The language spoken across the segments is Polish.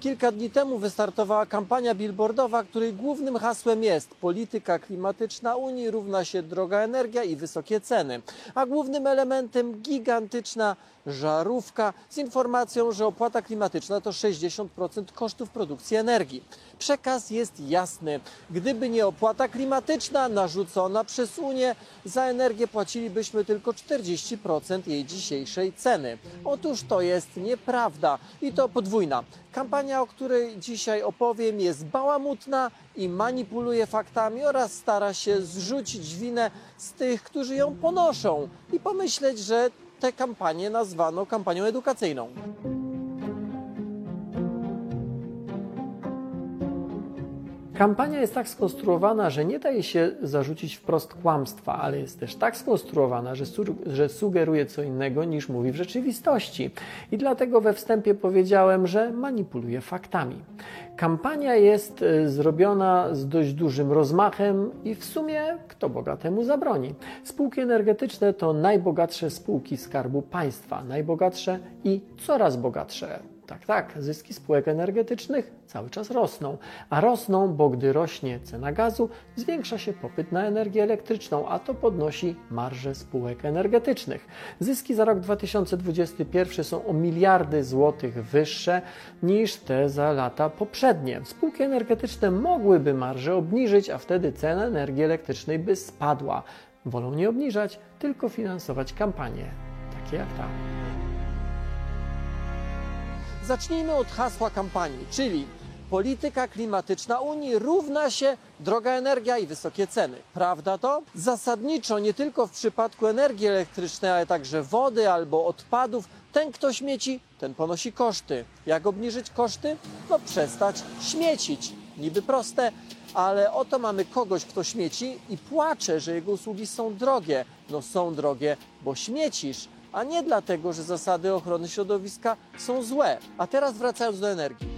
Kilka dni temu wystartowała kampania billboardowa, której głównym hasłem jest polityka klimatyczna Unii równa się droga energia i wysokie ceny, a głównym elementem gigantyczna żarówka z informacją, że opłata klimatyczna to 60% kosztów produkcji energii. Przekaz jest jasny. Gdyby nie opłata klimatyczna narzucona przez Unię, za energię płacilibyśmy tylko 40% jej dzisiejszej ceny. Otóż to jest nieprawda i to podwójna. Kampania, o której dzisiaj opowiem, jest bałamutna i manipuluje faktami oraz stara się zrzucić winę z tych, którzy ją ponoszą i pomyśleć, że tę kampanię nazwano kampanią edukacyjną. Kampania jest tak skonstruowana, że nie daje się zarzucić wprost kłamstwa, ale jest też tak skonstruowana, że, su że sugeruje co innego niż mówi w rzeczywistości. I dlatego we wstępie powiedziałem, że manipuluje faktami. Kampania jest y, zrobiona z dość dużym rozmachem i w sumie kto bogatemu zabroni. Spółki energetyczne to najbogatsze spółki Skarbu Państwa, najbogatsze i coraz bogatsze. Tak, tak, zyski spółek energetycznych cały czas rosną, a rosną, bo gdy rośnie cena gazu, zwiększa się popyt na energię elektryczną, a to podnosi marże spółek energetycznych. Zyski za rok 2021 są o miliardy złotych wyższe niż te za lata poprzednie. Spółki energetyczne mogłyby marże obniżyć, a wtedy cena energii elektrycznej by spadła. Wolą nie obniżać, tylko finansować kampanie, takie jak ta. Zacznijmy od hasła kampanii, czyli polityka klimatyczna Unii równa się droga energia i wysokie ceny. Prawda to? Zasadniczo nie tylko w przypadku energii elektrycznej, ale także wody albo odpadów, ten kto śmieci, ten ponosi koszty. Jak obniżyć koszty? No przestać śmiecić. Niby proste, ale oto mamy kogoś, kto śmieci i płacze, że jego usługi są drogie. No są drogie, bo śmiecisz a nie dlatego, że zasady ochrony środowiska są złe. A teraz wracając do energii.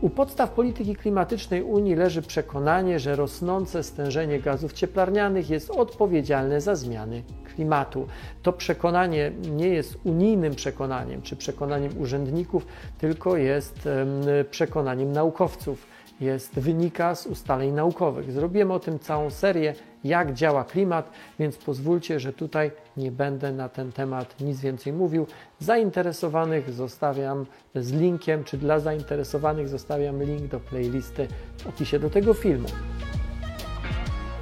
U podstaw polityki klimatycznej Unii leży przekonanie, że rosnące stężenie gazów cieplarnianych jest odpowiedzialne za zmiany klimatu. To przekonanie nie jest unijnym przekonaniem czy przekonaniem urzędników, tylko jest przekonaniem naukowców jest, wynika z ustaleń naukowych. Zrobiłem o tym całą serię, jak działa klimat, więc pozwólcie, że tutaj nie będę na ten temat nic więcej mówił. Zainteresowanych zostawiam z linkiem, czy dla zainteresowanych zostawiam link do playlisty w opisie do tego filmu.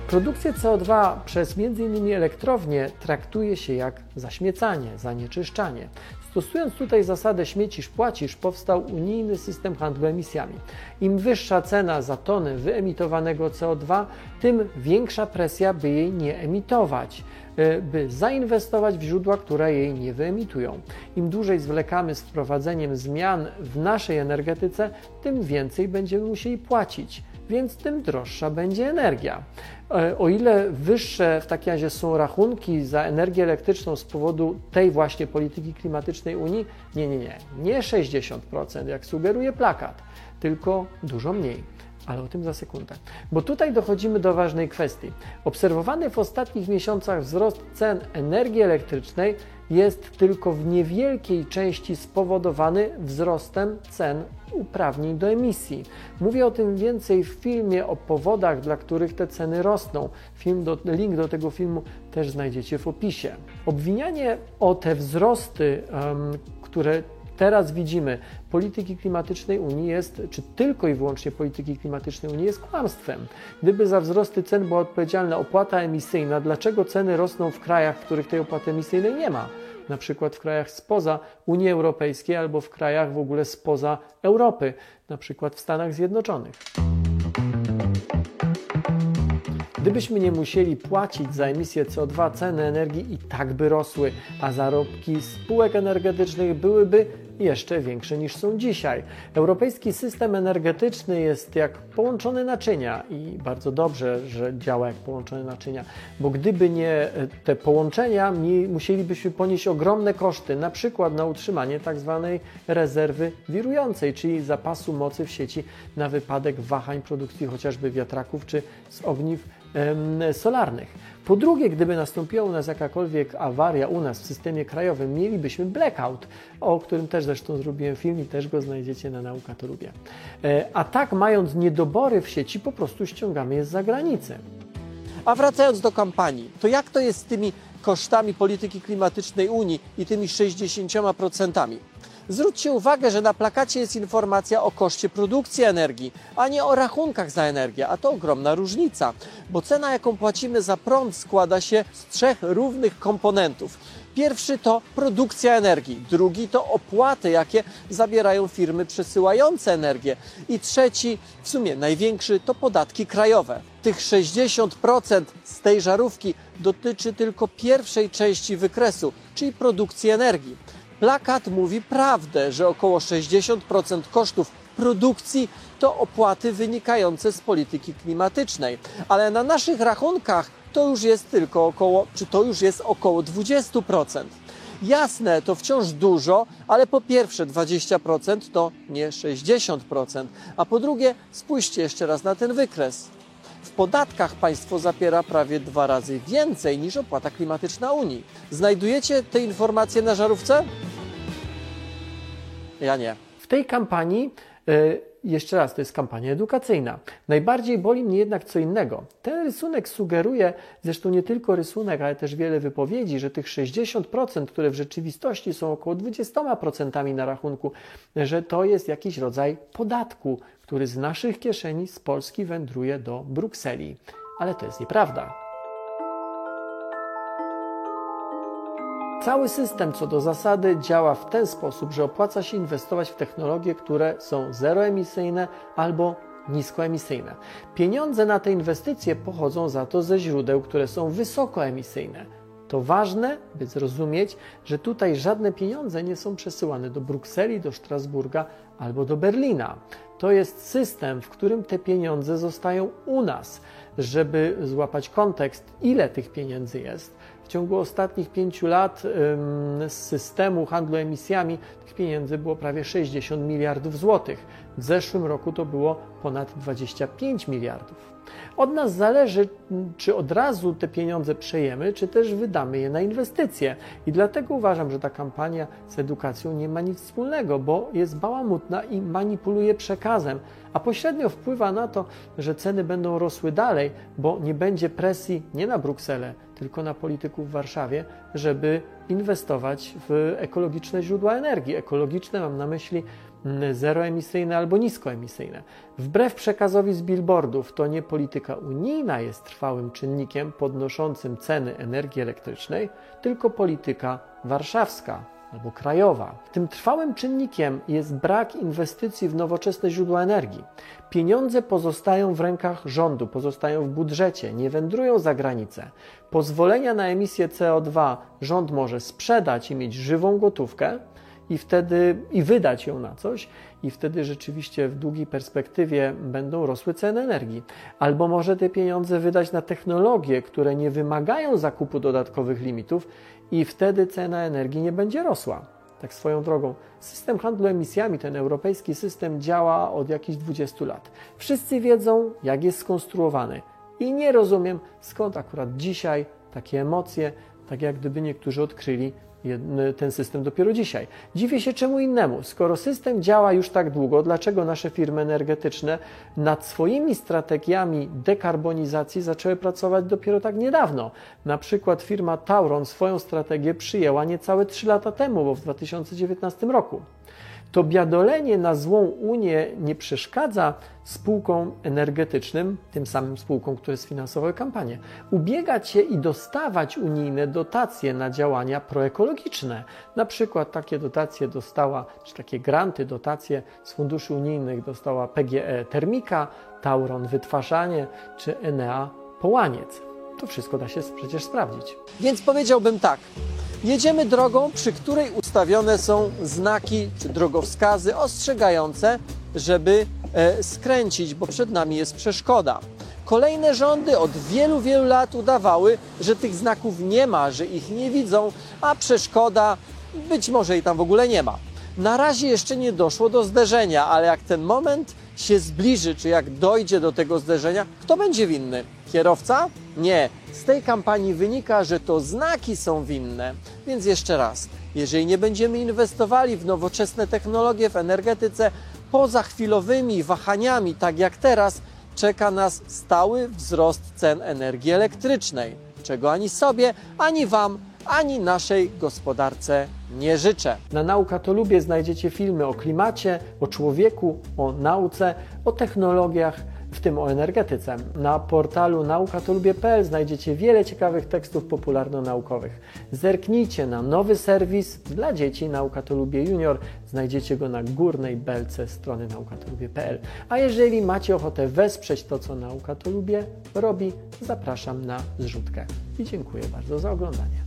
Produkcję CO2 przez m.in. elektrownie traktuje się jak zaśmiecanie, zanieczyszczanie. Stosując tutaj zasadę śmiecisz płacisz, powstał unijny system handlu emisjami. Im wyższa cena za tonę wyemitowanego CO2, tym większa presja, by jej nie emitować e, by zainwestować w źródła, które jej nie wyemitują. Im dłużej zwlekamy z wprowadzeniem zmian w naszej energetyce, tym więcej będziemy musieli płacić więc tym droższa będzie energia. E, o ile wyższe w takim razie są rachunki za energię elektryczną z powodu tej właśnie polityki klimatycznej Unii, nie, nie, nie, nie 60%, jak sugeruje plakat, tylko dużo mniej. Ale o tym za sekundę. Bo tutaj dochodzimy do ważnej kwestii. Obserwowany w ostatnich miesiącach wzrost cen energii elektrycznej jest tylko w niewielkiej części spowodowany wzrostem cen uprawnień do emisji. Mówię o tym więcej w filmie o powodach, dla których te ceny rosną. Film do, link do tego filmu też znajdziecie w opisie. Obwinianie o te wzrosty, um, które teraz widzimy, polityki klimatycznej Unii jest, czy tylko i wyłącznie polityki klimatycznej Unii jest kłamstwem. Gdyby za wzrosty cen była odpowiedzialna opłata emisyjna, dlaczego ceny rosną w krajach, w których tej opłaty emisyjnej nie ma? Na przykład w krajach spoza Unii Europejskiej albo w krajach w ogóle spoza Europy, na przykład w Stanach Zjednoczonych. Gdybyśmy nie musieli płacić za emisję CO2, ceny energii i tak by rosły, a zarobki spółek energetycznych byłyby jeszcze większe niż są dzisiaj. Europejski system energetyczny jest jak połączone naczynia i bardzo dobrze, że działa jak połączone naczynia, bo gdyby nie e, te połączenia, musielibyśmy ponieść ogromne koszty, na przykład na utrzymanie tak zwanej rezerwy wirującej, czyli zapasu mocy w sieci na wypadek wahań produkcji chociażby wiatraków czy z ogniw solarnych. Po drugie, gdyby nastąpiła u nas jakakolwiek awaria u nas w systemie krajowym, mielibyśmy blackout, o którym też zresztą zrobiłem film i też go znajdziecie na Nauka to lubię. E, a tak, mając niedobory w sieci, po prostu ściągamy je z zagranicy. A wracając do kampanii, to jak to jest z tymi kosztami polityki klimatycznej Unii i tymi 60%? Zwróćcie uwagę, że na plakacie jest informacja o koszcie produkcji energii, a nie o rachunkach za energię, a to ogromna różnica, bo cena, jaką płacimy za prąd, składa się z trzech równych komponentów. Pierwszy to produkcja energii, drugi to opłaty, jakie zabierają firmy przesyłające energię i trzeci, w sumie największy, to podatki krajowe. Tych 60% z tej żarówki dotyczy tylko pierwszej części wykresu, czyli produkcji energii. Plakat mówi prawdę, że około 60% kosztów produkcji to opłaty wynikające z polityki klimatycznej, ale na naszych rachunkach to już jest tylko około, czy to już jest około 20%. Jasne, to wciąż dużo, ale po pierwsze 20% to nie 60%, a po drugie spójrzcie jeszcze raz na ten wykres. W podatkach państwo zapiera prawie dwa razy więcej niż opłata klimatyczna Unii. Znajdujecie te informacje na żarówce? Ja nie. W tej kampanii jeszcze raz, to jest kampania edukacyjna. Najbardziej boli mnie jednak co innego. Ten rysunek sugeruje, zresztą nie tylko rysunek, ale też wiele wypowiedzi, że tych 60%, które w rzeczywistości są około 20% na rachunku, że to jest jakiś rodzaj podatku, który z naszych kieszeni z Polski wędruje do Brukseli. Ale to jest nieprawda. Cały system co do zasady działa w ten sposób, że opłaca się inwestować w technologie, które są zeroemisyjne albo niskoemisyjne. Pieniądze na te inwestycje pochodzą za to ze źródeł, które są wysokoemisyjne. To ważne, by zrozumieć, że tutaj żadne pieniądze nie są przesyłane do Brukseli, do Strasburga albo do Berlina. To jest system, w którym te pieniądze zostają u nas. Żeby złapać kontekst, ile tych pieniędzy jest, w ciągu ostatnich pięciu lat z systemu handlu emisjami tych pieniędzy było prawie 60 miliardów złotych. W zeszłym roku to było ponad 25 miliardów. Od nas zależy, czy od razu te pieniądze przejemy, czy też wydamy je na inwestycje. I dlatego uważam, że ta kampania z edukacją nie ma nic wspólnego, bo jest bałamutna i manipuluje przekazem, a pośrednio wpływa na to, że ceny będą rosły dalej, bo nie będzie presji nie na Brukselę, tylko na polityków w Warszawie, żeby inwestować w ekologiczne źródła energii. Ekologiczne mam na myśli mm, zeroemisyjne albo niskoemisyjne. Wbrew przekazowi z billboardów, to nie polityka unijna jest trwałym czynnikiem podnoszącym ceny energii elektrycznej, tylko polityka warszawska albo krajowa. Tym trwałym czynnikiem jest brak inwestycji w nowoczesne źródła energii. Pieniądze pozostają w rękach rządu, pozostają w budżecie, nie wędrują za granicę. Pozwolenia na emisję CO2 rząd może sprzedać i mieć żywą gotówkę i wtedy i wydać ją na coś i wtedy rzeczywiście w długiej perspektywie będą rosły ceny energii. Albo może te pieniądze wydać na technologie, które nie wymagają zakupu dodatkowych limitów i wtedy cena energii nie będzie rosła. Tak swoją drogą, system handlu emisjami, ten europejski system działa od jakichś 20 lat. Wszyscy wiedzą, jak jest skonstruowany i nie rozumiem, skąd akurat dzisiaj takie emocje, tak jak gdyby niektórzy odkryli ten system dopiero dzisiaj. Dziwię się czemu innemu. Skoro system działa już tak długo, dlaczego nasze firmy energetyczne nad swoimi strategiami dekarbonizacji zaczęły pracować dopiero tak niedawno? Na przykład firma Tauron swoją strategię przyjęła niecałe 3 lata temu, bo w 2019 roku. To biadolenie na złą Unię nie przeszkadza spółkom energetycznym, tym samym spółkom, które sfinansowały kampanię, ubiegać się i dostawać unijne dotacje na działania proekologiczne. Na przykład takie dotacje dostała, czy takie granty, dotacje z funduszy unijnych dostała PGE Termika, Tauron Wytwarzanie czy Enea Połaniec. To wszystko da się przecież sprawdzić. Więc powiedziałbym tak. Jedziemy drogą, przy której ustawione są znaki czy drogowskazy ostrzegające, żeby e, skręcić, bo przed nami jest przeszkoda. Kolejne rządy od wielu, wielu lat udawały, że tych znaków nie ma, że ich nie widzą, a przeszkoda być może i tam w ogóle nie ma. Na razie jeszcze nie doszło do zderzenia, ale jak ten moment się zbliży, czy jak dojdzie do tego zderzenia, kto będzie winny? Kierowca? Nie. Z tej kampanii wynika, że to znaki są winne. Więc jeszcze raz, jeżeli nie będziemy inwestowali w nowoczesne technologie w energetyce, poza chwilowymi wahaniami, tak jak teraz, czeka nas stały wzrost cen energii elektrycznej, czego ani sobie, ani Wam, ani naszej gospodarce nie życzę. Na Nauka to Lubię znajdziecie filmy o klimacie, o człowieku, o nauce, o technologiach, w tym o energetyce. Na portalu naukatolubie.pl znajdziecie wiele ciekawych tekstów popularno-naukowych. Zerknijcie na nowy serwis dla dzieci Nauka to Lubię Junior. Znajdziecie go na górnej belce strony naukatolubie.pl. A jeżeli macie ochotę wesprzeć to, co Nauka to Lubię robi, zapraszam na zrzutkę. I dziękuję bardzo za oglądanie.